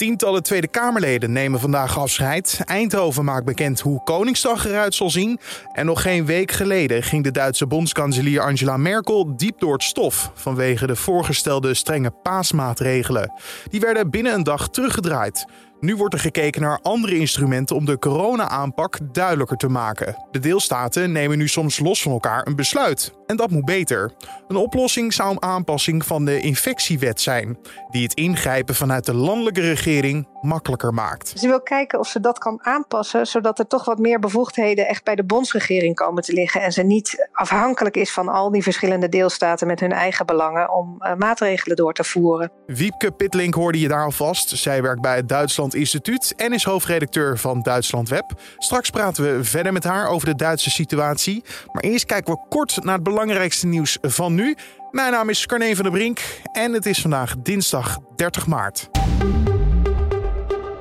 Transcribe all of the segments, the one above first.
Tientallen Tweede Kamerleden nemen vandaag afscheid. Eindhoven maakt bekend hoe Koningsdag eruit zal zien. En nog geen week geleden ging de Duitse bondskanselier Angela Merkel diep door het stof vanwege de voorgestelde strenge paasmaatregelen. Die werden binnen een dag teruggedraaid. Nu wordt er gekeken naar andere instrumenten om de corona-aanpak duidelijker te maken. De deelstaten nemen nu soms los van elkaar een besluit. En dat moet beter. Een oplossing zou een aanpassing van de infectiewet zijn, die het ingrijpen vanuit de landelijke regering makkelijker maakt. Ze wil kijken of ze dat kan aanpassen, zodat er toch wat meer bevoegdheden echt bij de bondsregering komen te liggen. En ze niet afhankelijk is van al die verschillende deelstaten met hun eigen belangen om uh, maatregelen door te voeren. Wiepke Pitlink hoorde je daar alvast. Zij werkt bij het Duitsland Instituut en is hoofdredacteur van Duitsland Web. Straks praten we verder met haar over de Duitse situatie. Maar eerst kijken we kort naar het belangrijkste nieuws van nu. Mijn naam is Carne van der Brink en het is vandaag dinsdag 30 maart.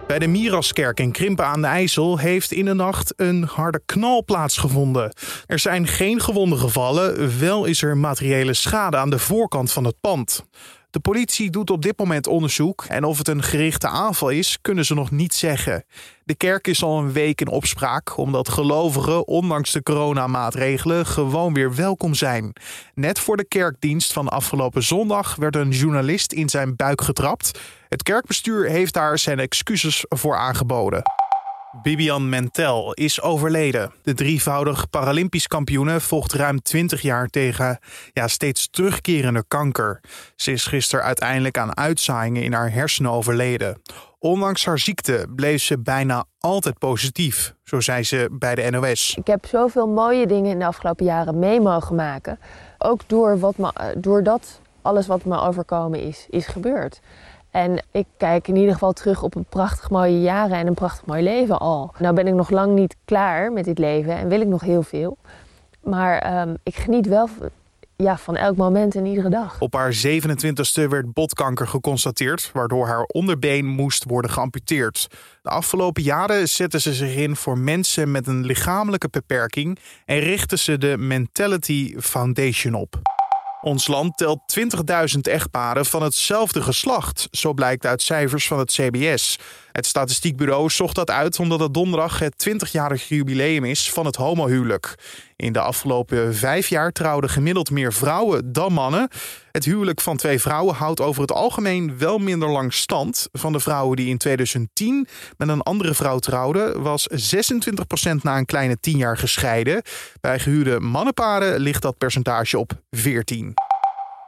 Bij de Miraskerk in Krimpen aan de IJssel heeft in de nacht een harde knal plaatsgevonden. Er zijn geen gewonden gevallen, wel is er materiële schade aan de voorkant van het pand. De politie doet op dit moment onderzoek en of het een gerichte aanval is, kunnen ze nog niet zeggen. De kerk is al een week in opspraak omdat gelovigen, ondanks de coronamaatregelen, gewoon weer welkom zijn. Net voor de kerkdienst van afgelopen zondag werd een journalist in zijn buik getrapt. Het kerkbestuur heeft daar zijn excuses voor aangeboden. Bibian Mentel is overleden. De drievoudig Paralympisch kampioene vocht ruim 20 jaar tegen ja, steeds terugkerende kanker. Ze is gisteren uiteindelijk aan uitzaaiingen in haar hersenen overleden. Ondanks haar ziekte bleef ze bijna altijd positief, zo zei ze bij de NOS. Ik heb zoveel mooie dingen in de afgelopen jaren mee mogen maken. Ook door wat me, doordat alles wat me overkomen is, is gebeurd. En ik kijk in ieder geval terug op een prachtig mooie jaren en een prachtig mooi leven al. Nou ben ik nog lang niet klaar met dit leven en wil ik nog heel veel. Maar um, ik geniet wel ja, van elk moment en iedere dag. Op haar 27e werd botkanker geconstateerd, waardoor haar onderbeen moest worden geamputeerd. De afgelopen jaren zette ze zich in voor mensen met een lichamelijke beperking en richtte ze de Mentality Foundation op. Ons land telt 20.000 echtparen van hetzelfde geslacht, zo blijkt uit cijfers van het CBS. Het statistiekbureau zocht dat uit omdat het donderdag het 20-jarig jubileum is van het homohuwelijk. In de afgelopen vijf jaar trouwden gemiddeld meer vrouwen dan mannen. Het huwelijk van twee vrouwen houdt over het algemeen wel minder lang stand. Van de vrouwen die in 2010 met een andere vrouw trouwden, was 26% na een kleine 10 jaar gescheiden. Bij gehuwde mannenparen ligt dat percentage op 14.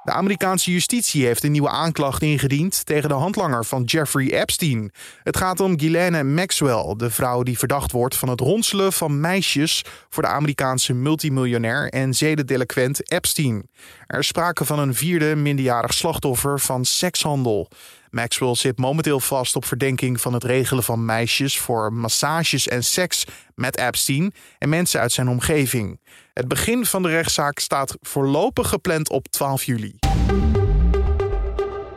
De Amerikaanse justitie heeft een nieuwe aanklacht ingediend tegen de handlanger van Jeffrey Epstein. Het gaat om Ghislaine Maxwell, de vrouw die verdacht wordt van het ronselen van meisjes voor de Amerikaanse multimiljonair en zedendeliquent Epstein. Er is sprake van een vierde minderjarig slachtoffer van sekshandel. Maxwell zit momenteel vast op verdenking van het regelen van meisjes voor massages en seks met Epstein en mensen uit zijn omgeving. Het begin van de rechtszaak staat voorlopig gepland op 12 juli.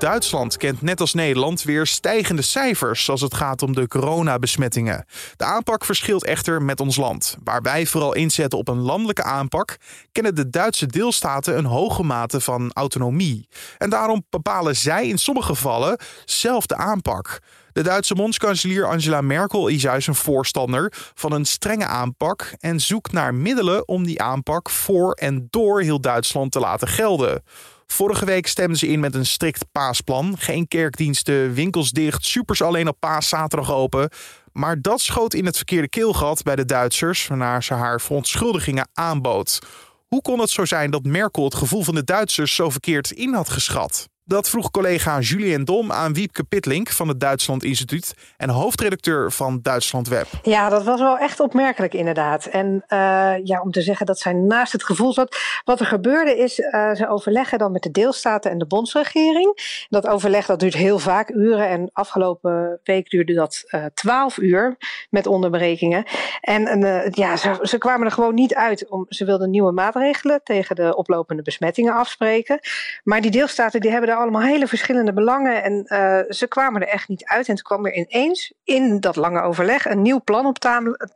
Duitsland kent net als Nederland weer stijgende cijfers als het gaat om de coronabesmettingen. De aanpak verschilt echter met ons land. Waar wij vooral inzetten op een landelijke aanpak, kennen de Duitse deelstaten een hoge mate van autonomie. En daarom bepalen zij in sommige gevallen zelf de aanpak. De Duitse bondskanselier Angela Merkel is juist een voorstander van een strenge aanpak en zoekt naar middelen om die aanpak voor en door heel Duitsland te laten gelden. Vorige week stemden ze in met een strikt paasplan. Geen kerkdiensten, winkels dicht, supers alleen op paaszaterdag open. Maar dat schoot in het verkeerde keelgat bij de Duitsers, waarna ze haar verontschuldigingen aanbood. Hoe kon het zo zijn dat Merkel het gevoel van de Duitsers zo verkeerd in had geschat? Dat vroeg collega Julien Dom aan Wiepke Pitlink van het Duitsland Instituut en hoofdredacteur van Duitsland Web. Ja, dat was wel echt opmerkelijk inderdaad. En uh, ja, om te zeggen dat zij naast het gevoel zat. Wat er gebeurde is, uh, ze overleggen dan met de deelstaten en de bondsregering. Dat overleg dat duurt heel vaak uren en afgelopen week duurde dat uh, twaalf uur met onderbrekingen. En ja, ze, ze, kwamen er gewoon niet uit. Om, ze wilden nieuwe maatregelen tegen de oplopende besmettingen afspreken. Maar die deelstaten die hebben allemaal hele verschillende belangen en uh, ze kwamen er echt niet uit. En toen kwam er ineens in dat lange overleg een nieuw plan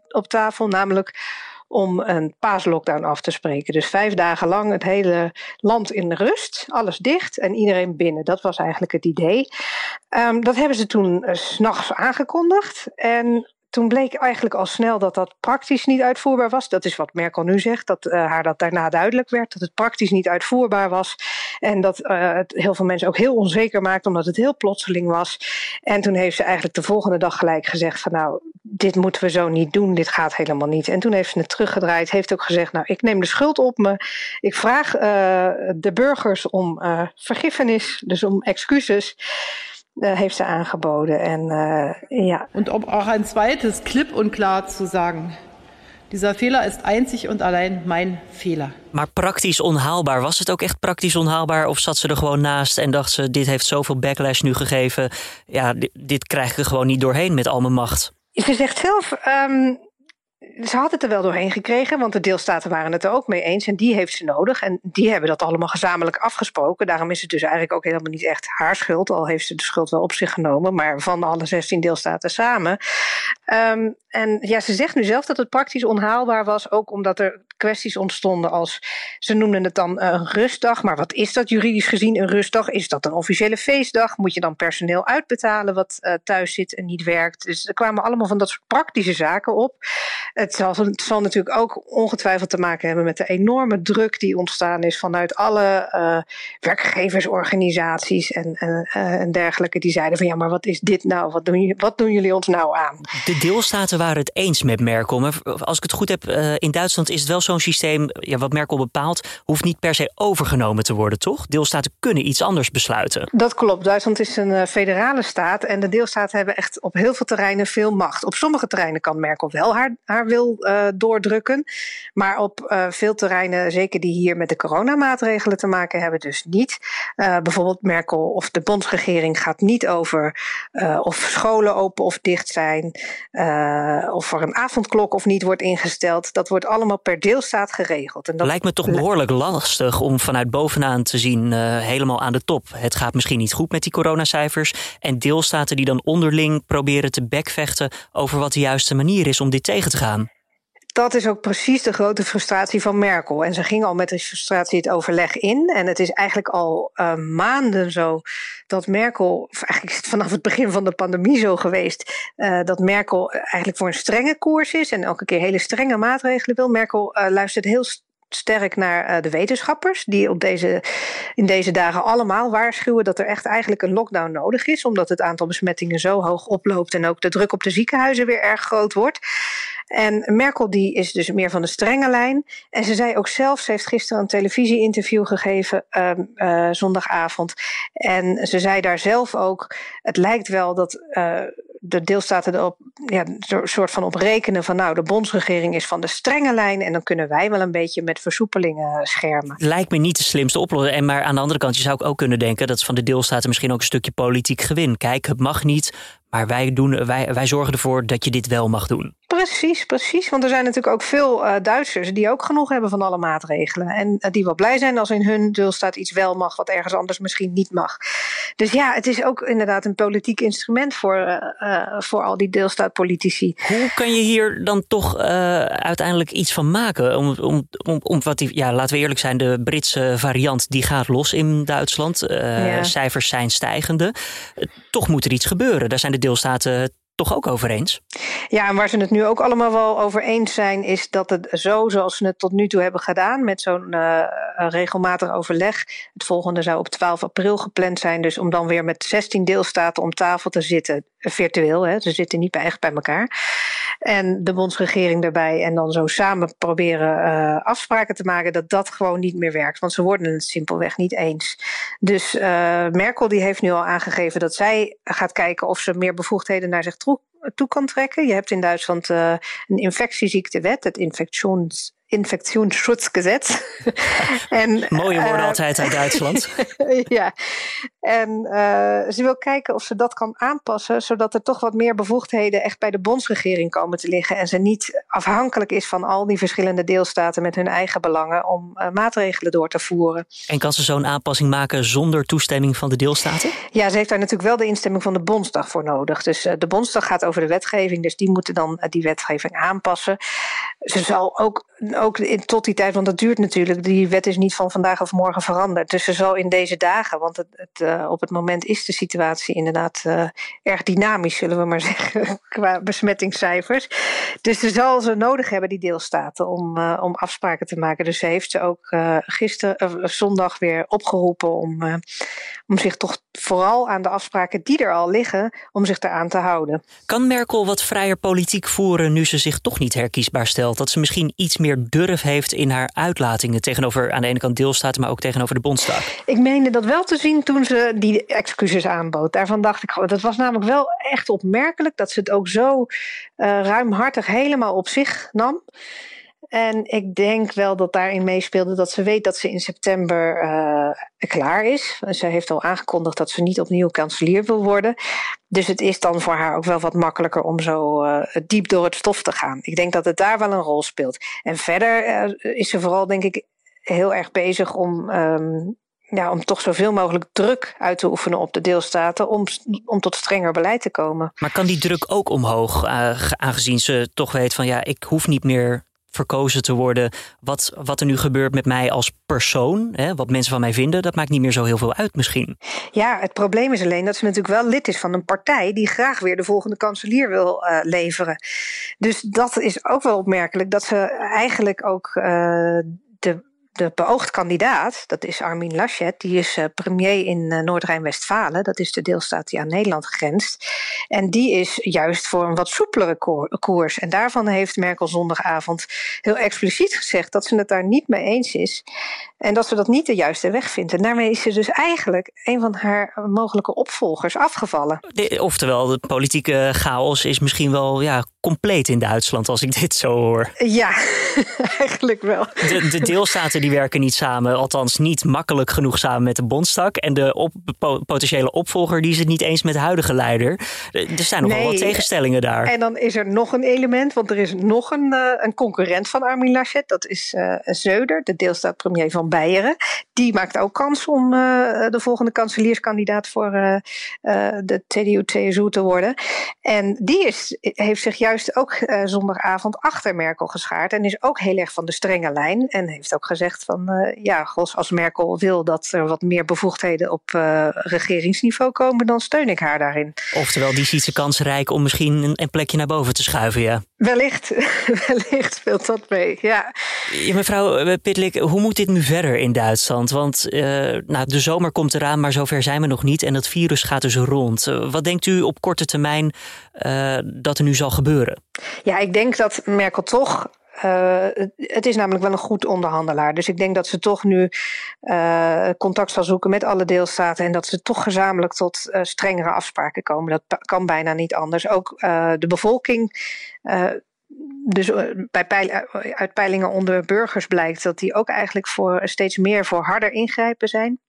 op, tafel, namelijk om een paaslockdown af te spreken. Dus vijf dagen lang het hele land in rust, alles dicht en iedereen binnen. Dat was eigenlijk het idee. Um, dat hebben ze toen uh, s'nachts aangekondigd. En toen bleek eigenlijk al snel dat dat praktisch niet uitvoerbaar was. Dat is wat Merkel nu zegt, dat uh, haar dat daarna duidelijk werd. Dat het praktisch niet uitvoerbaar was. En dat uh, het heel veel mensen ook heel onzeker maakte, omdat het heel plotseling was. En toen heeft ze eigenlijk de volgende dag gelijk gezegd van nou, dit moeten we zo niet doen, dit gaat helemaal niet. En toen heeft ze het teruggedraaid, heeft ook gezegd nou, ik neem de schuld op me. Ik vraag uh, de burgers om vergiffenis, dus om excuses. Uh, heeft ze aangeboden. En uh, ja. Und um auch ein zweites klipp und klar zu sagen. Dieser Fehler ist einzig und allein mijn Fehler. Maar praktisch onhaalbaar, was het ook echt praktisch onhaalbaar? Of zat ze er gewoon naast en dacht ze: dit heeft zoveel backlash nu gegeven. Ja, dit, dit krijg ik er gewoon niet doorheen met al mijn macht. Ze zegt zelf: um, ze had het er wel doorheen gekregen, want de deelstaten waren het er ook mee eens. En die heeft ze nodig. En die hebben dat allemaal gezamenlijk afgesproken. Daarom is het dus eigenlijk ook helemaal niet echt haar schuld. Al heeft ze de schuld wel op zich genomen, maar van alle 16 deelstaten samen. Um, en ja, ze zegt nu zelf dat het praktisch onhaalbaar was, ook omdat er kwesties ontstonden als, ze noemden het dan een rustdag, maar wat is dat juridisch gezien een rustdag? Is dat een officiële feestdag? Moet je dan personeel uitbetalen wat uh, thuis zit en niet werkt? Dus er kwamen allemaal van dat soort praktische zaken op. Het zal, het zal natuurlijk ook ongetwijfeld te maken hebben met de enorme druk die ontstaan is vanuit alle uh, werkgeversorganisaties en, en, uh, en dergelijke, die zeiden van ja, maar wat is dit nou? Wat doen, wat doen jullie ons nou aan? De deelstaten waren het eens met Merkel. Maar als ik het goed heb, uh, in Duitsland is het wel zo'n systeem, ja, wat Merkel bepaalt, hoeft niet per se overgenomen te worden, toch? Deelstaten kunnen iets anders besluiten. Dat klopt. Duitsland is een uh, federale staat en de deelstaten hebben echt op heel veel terreinen veel macht. Op sommige terreinen kan Merkel wel haar, haar wil uh, doordrukken, maar op veel terreinen, zeker die hier met de coronamaatregelen te maken hebben, dus niet. bijvoorbeeld Merkel of de bondsregering gaat niet over of scholen open of dicht zijn. Of er een avondklok of niet wordt ingesteld. Dat wordt allemaal per deelstaat geregeld. En dat lijkt me toch behoorlijk lastig om vanuit bovenaan te zien, helemaal aan de top. Het gaat misschien niet goed met die coronacijfers. En deelstaten die dan onderling proberen te bekvechten over wat de juiste manier is om dit tegen te gaan dat is ook precies de grote frustratie van Merkel. En ze ging al met die frustratie het overleg in. En het is eigenlijk al uh, maanden zo dat Merkel, eigenlijk is het vanaf het begin van de pandemie zo geweest, uh, dat Merkel eigenlijk voor een strenge koers is en elke keer hele strenge maatregelen wil. Merkel uh, luistert heel sterk naar de wetenschappers, die op deze, in deze dagen allemaal waarschuwen dat er echt eigenlijk een lockdown nodig is, omdat het aantal besmettingen zo hoog oploopt en ook de druk op de ziekenhuizen weer erg groot wordt. En Merkel die is dus meer van de strenge lijn. En ze zei ook zelf, ze heeft gisteren een televisieinterview gegeven um, uh, zondagavond. En ze zei daar zelf ook, het lijkt wel dat uh, de deelstaten erop ja, soort van op rekenen van nou, de bondsregering is van de strenge lijn en dan kunnen wij wel een beetje met versoepelingen schermen. Lijkt me niet de slimste oplossing. En maar aan de andere kant, je zou ook kunnen denken dat van de deelstaten misschien ook een stukje politiek gewin. Kijk, het mag niet, maar wij, doen, wij, wij zorgen ervoor dat je dit wel mag doen. Precies, precies. Want er zijn natuurlijk ook veel uh, Duitsers die ook genoeg hebben van alle maatregelen. En uh, die wel blij zijn als in hun deelstaat iets wel mag, wat ergens anders misschien niet mag. Dus ja, het is ook inderdaad een politiek instrument voor, uh, voor al die deelstaatpolitici. Hoe kan je hier dan toch uiteindelijk iets van maken? Om, om, om, om wat die, ja, laten we eerlijk zijn, de Britse variant die gaat los in Duitsland. Ja. Cijfers zijn stijgende. toch moet er iets gebeuren. Daar zijn de deelstaten toch ook over eens? Ja, en waar ze het nu ook allemaal wel over eens zijn, is dat het zo zoals ze het tot nu toe hebben gedaan, met zo'n uh, regelmatig overleg. Het volgende zou op 12 april gepland zijn, dus om dan weer met 16 deelstaten om tafel te zitten, virtueel, hè, ze zitten niet bij, echt bij elkaar. En de bondsregering erbij en dan zo samen proberen uh, afspraken te maken, dat dat gewoon niet meer werkt, want ze worden het simpelweg niet eens. Dus uh, Merkel die heeft nu al aangegeven dat zij gaat kijken of ze meer bevoegdheden naar zich toe, toe kan trekken. Je hebt in Duitsland uh, een infectieziektewet, het Infections Infectionsschutzgesetz. en, Mooie woorden uh, altijd uit Duitsland. ja, en uh, ze wil kijken of ze dat kan aanpassen, zodat er toch wat meer bevoegdheden echt bij de bondsregering komen te liggen. En ze niet afhankelijk is van al die verschillende deelstaten met hun eigen belangen om uh, maatregelen door te voeren. En kan ze zo'n aanpassing maken zonder toestemming van de deelstaten? Ja, ze heeft daar natuurlijk wel de instemming van de Bondsdag voor nodig. Dus de Bondsdag gaat over de wetgeving, dus die moeten dan die wetgeving aanpassen. Ze zal ook, ook in, tot die tijd, want dat duurt natuurlijk, die wet is niet van vandaag of morgen veranderd. Dus ze zal in deze dagen, want het, het, uh, op het moment is de situatie inderdaad uh, erg dynamisch, zullen we maar zeggen, qua besmettingscijfers. Dus ze zal ze nodig hebben, die deelstaten, om, uh, om afspraken te maken. Dus ze heeft ze ook gisteren, zondag weer opgeroepen om, om zich toch vooral aan de afspraken die er al liggen, om zich eraan te houden. Kan Merkel wat vrijer politiek voeren nu ze zich toch niet herkiesbaar stelt? Dat ze misschien iets meer durf heeft in haar uitlatingen tegenover aan de ene kant deelstaten, maar ook tegenover de Bondsdag? Ik meende dat wel te zien toen ze die excuses aanbood. Daarvan dacht ik, dat was namelijk wel echt opmerkelijk dat ze het ook zo uh, ruimhartig helemaal op zich nam. En ik denk wel dat daarin meespeelde dat ze weet dat ze in september uh, klaar is. Ze heeft al aangekondigd dat ze niet opnieuw kanselier wil worden. Dus het is dan voor haar ook wel wat makkelijker om zo uh, diep door het stof te gaan. Ik denk dat het daar wel een rol speelt. En verder uh, is ze vooral, denk ik, heel erg bezig om. Um, ja, om toch zoveel mogelijk druk uit te oefenen op de deelstaten om, om tot strenger beleid te komen. Maar kan die druk ook omhoog, aangezien ze toch weet van ja, ik hoef niet meer verkozen te worden. Wat, wat er nu gebeurt met mij als persoon, hè, wat mensen van mij vinden, dat maakt niet meer zo heel veel uit misschien. Ja, het probleem is alleen dat ze natuurlijk wel lid is van een partij die graag weer de volgende kanselier wil uh, leveren. Dus dat is ook wel opmerkelijk dat ze eigenlijk ook uh, de de beoogd kandidaat, dat is Armin Laschet, die is uh, premier in uh, Noord-Rijn-Westfalen. Dat is de deelstaat die aan Nederland grenst. En die is juist voor een wat soepelere koers. En daarvan heeft Merkel zondagavond heel expliciet gezegd dat ze het daar niet mee eens is. En dat ze dat niet de juiste weg vindt. En daarmee is ze dus eigenlijk een van haar mogelijke opvolgers afgevallen. De, oftewel, de politieke chaos is misschien wel ja, compleet in Duitsland als ik dit zo hoor. Ja, eigenlijk wel. De, de deelstaten die werken niet samen, althans niet makkelijk genoeg samen met de Bondstak. En de op, potentiële opvolger die is het niet eens met de huidige leider. Er zijn nogal nee, wat tegenstellingen daar. En dan is er nog een element, want er is nog een, uh, een concurrent van Armin Laschet. Dat is uh, Zeuder, de deelstaatpremier van Die maakt ook kans om uh, de volgende kanselierskandidaat voor de CDU-CSU te worden. En die is, heeft zich juist ook zondagavond achter Merkel geschaard. En is ook heel erg van de strenge lijn. En heeft ook gezegd van ja, als Merkel wil dat er wat meer bevoegdheden op regeringsniveau komen, dan steun ik haar daarin. Oftewel, die ziet ze kansrijk om misschien een, een plekje naar boven te schuiven, ja. Wellicht, wellicht speelt dat mee, ja. ja mevrouw Pitlik, hoe moet dit nu verder in Duitsland? Want uh, nou, de zomer komt eraan, maar zover zijn we nog niet. En het virus gaat dus rond. Uh, wat denkt u op korte termijn uh, dat er nu zal gebeuren? Ja, ik denk dat Merkel toch uh, het is namelijk wel een goed onderhandelaar. Dus ik denk dat ze toch nu uh, contact zal zoeken met alle deelstaten. En dat ze toch gezamenlijk tot uh, strengere afspraken komen. Dat kan bijna niet anders. Ook de bevolking dus bij peil, uit peilingen onder burgers blijkt dat die ook eigenlijk voor steeds meer voor harder ingrijpen zijn.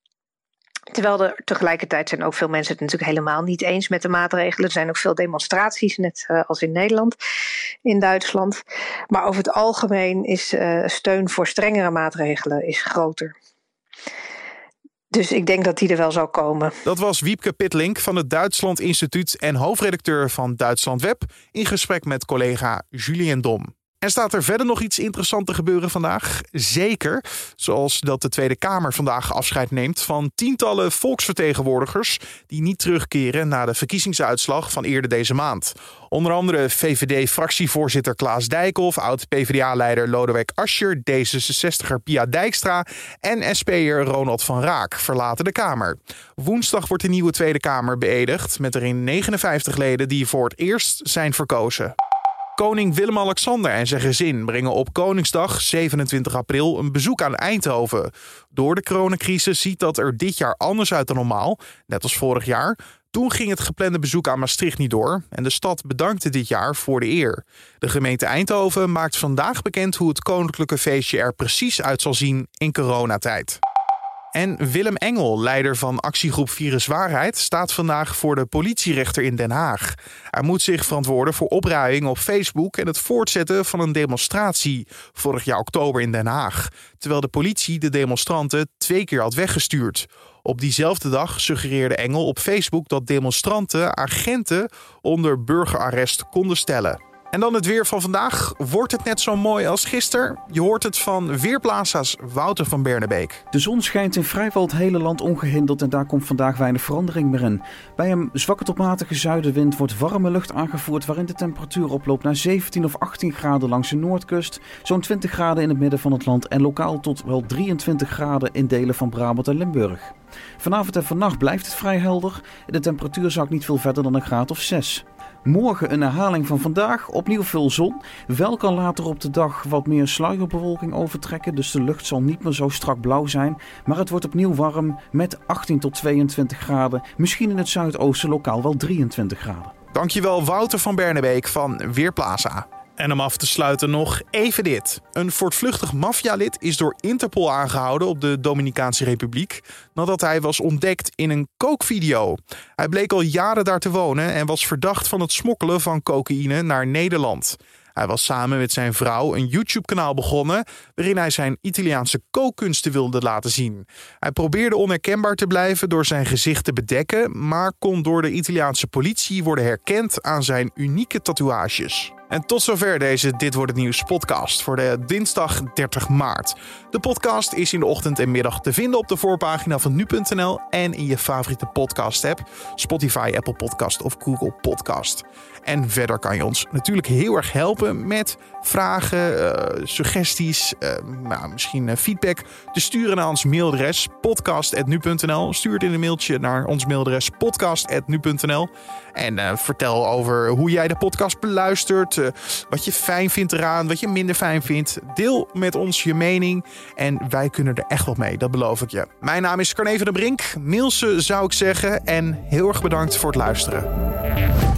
Terwijl er tegelijkertijd zijn ook veel mensen het natuurlijk helemaal niet eens met de maatregelen. Er zijn ook veel demonstraties, net uh, als in Nederland, in Duitsland. Maar over het algemeen is uh, steun voor strengere maatregelen is groter. Dus ik denk dat die er wel zal komen. Dat was Wiepke Pitlink van het Duitsland Instituut en hoofdredacteur van Duitsland Web in gesprek met collega Julien Dom. En staat er verder nog iets interessants te gebeuren vandaag? Zeker, zoals dat de Tweede Kamer vandaag afscheid neemt van tientallen volksvertegenwoordigers die niet terugkeren na de verkiezingsuitslag van eerder deze maand. Onder andere VVD-fractievoorzitter Klaas Dijkhoff, oud-PVDA-leider Lodewijk Asscher, D66er Pia Dijkstra en SP'er Ronald van Raak verlaten de Kamer. Woensdag wordt de nieuwe Tweede Kamer beëdigd met erin 59 leden die voor het eerst zijn verkozen. Koning Willem-Alexander en zijn gezin brengen op Koningsdag 27 april een bezoek aan Eindhoven. Door de coronacrisis ziet dat er dit jaar anders uit dan normaal, net als vorig jaar. Toen ging het geplande bezoek aan Maastricht niet door en de stad bedankte dit jaar voor de eer. De gemeente Eindhoven maakt vandaag bekend hoe het koninklijke feestje er precies uit zal zien in coronatijd. En Willem Engel, leider van actiegroep Viruswaarheid, staat vandaag voor de politierechter in Den Haag. Hij moet zich verantwoorden voor opruiing op Facebook en het voortzetten van een demonstratie vorig jaar oktober in Den Haag. Terwijl de politie de demonstranten twee keer had weggestuurd. Op diezelfde dag suggereerde Engel op Facebook dat demonstranten agenten onder burgerarrest konden stellen. En dan het weer van vandaag. Wordt het net zo mooi als gisteren? Je hoort het van Weerplaza's Wouter van Bernebeek. De zon schijnt in vrijwel het hele land ongehinderd en daar komt vandaag weinig verandering meer in. Bij een zwakke tot matige zuidenwind wordt warme lucht aangevoerd waarin de temperatuur oploopt naar 17 of 18 graden langs de noordkust, zo'n 20 graden in het midden van het land en lokaal tot wel 23 graden in delen van Brabant en Limburg. Vanavond en vannacht blijft het vrij helder de temperatuur zakt niet veel verder dan een graad of 6. Morgen een herhaling van vandaag, opnieuw veel zon. Wel kan later op de dag wat meer sluierbewolking overtrekken, dus de lucht zal niet meer zo strak blauw zijn. Maar het wordt opnieuw warm met 18 tot 22 graden, misschien in het zuidoosten lokaal wel 23 graden. Dankjewel Wouter van Bernebeek van Weerplaza. En om af te sluiten nog even dit. Een voortvluchtig maffialid is door Interpol aangehouden op de Dominicaanse Republiek nadat hij was ontdekt in een kookvideo. Hij bleek al jaren daar te wonen en was verdacht van het smokkelen van cocaïne naar Nederland. Hij was samen met zijn vrouw een YouTube-kanaal begonnen waarin hij zijn Italiaanse kookkunsten wilde laten zien. Hij probeerde onherkenbaar te blijven door zijn gezicht te bedekken, maar kon door de Italiaanse politie worden herkend aan zijn unieke tatoeages. En tot zover deze Dit wordt het nieuws podcast voor de dinsdag 30 maart. De podcast is in de ochtend en middag te vinden op de voorpagina van nu.nl en in je favoriete podcast app, Spotify, Apple Podcast of Google Podcast. En verder kan je ons natuurlijk heel erg helpen met vragen, uh, suggesties, uh, nou, misschien uh, feedback te sturen naar ons mailadres podcast.nu.nl. Stuur het in een mailtje naar ons mailadres podcast.nu.nl. En vertel over hoe jij de podcast beluistert, wat je fijn vindt eraan, wat je minder fijn vindt. Deel met ons je mening en wij kunnen er echt wat mee, dat beloof ik je. Mijn naam is Carne van de Brink, Nielse zou ik zeggen en heel erg bedankt voor het luisteren.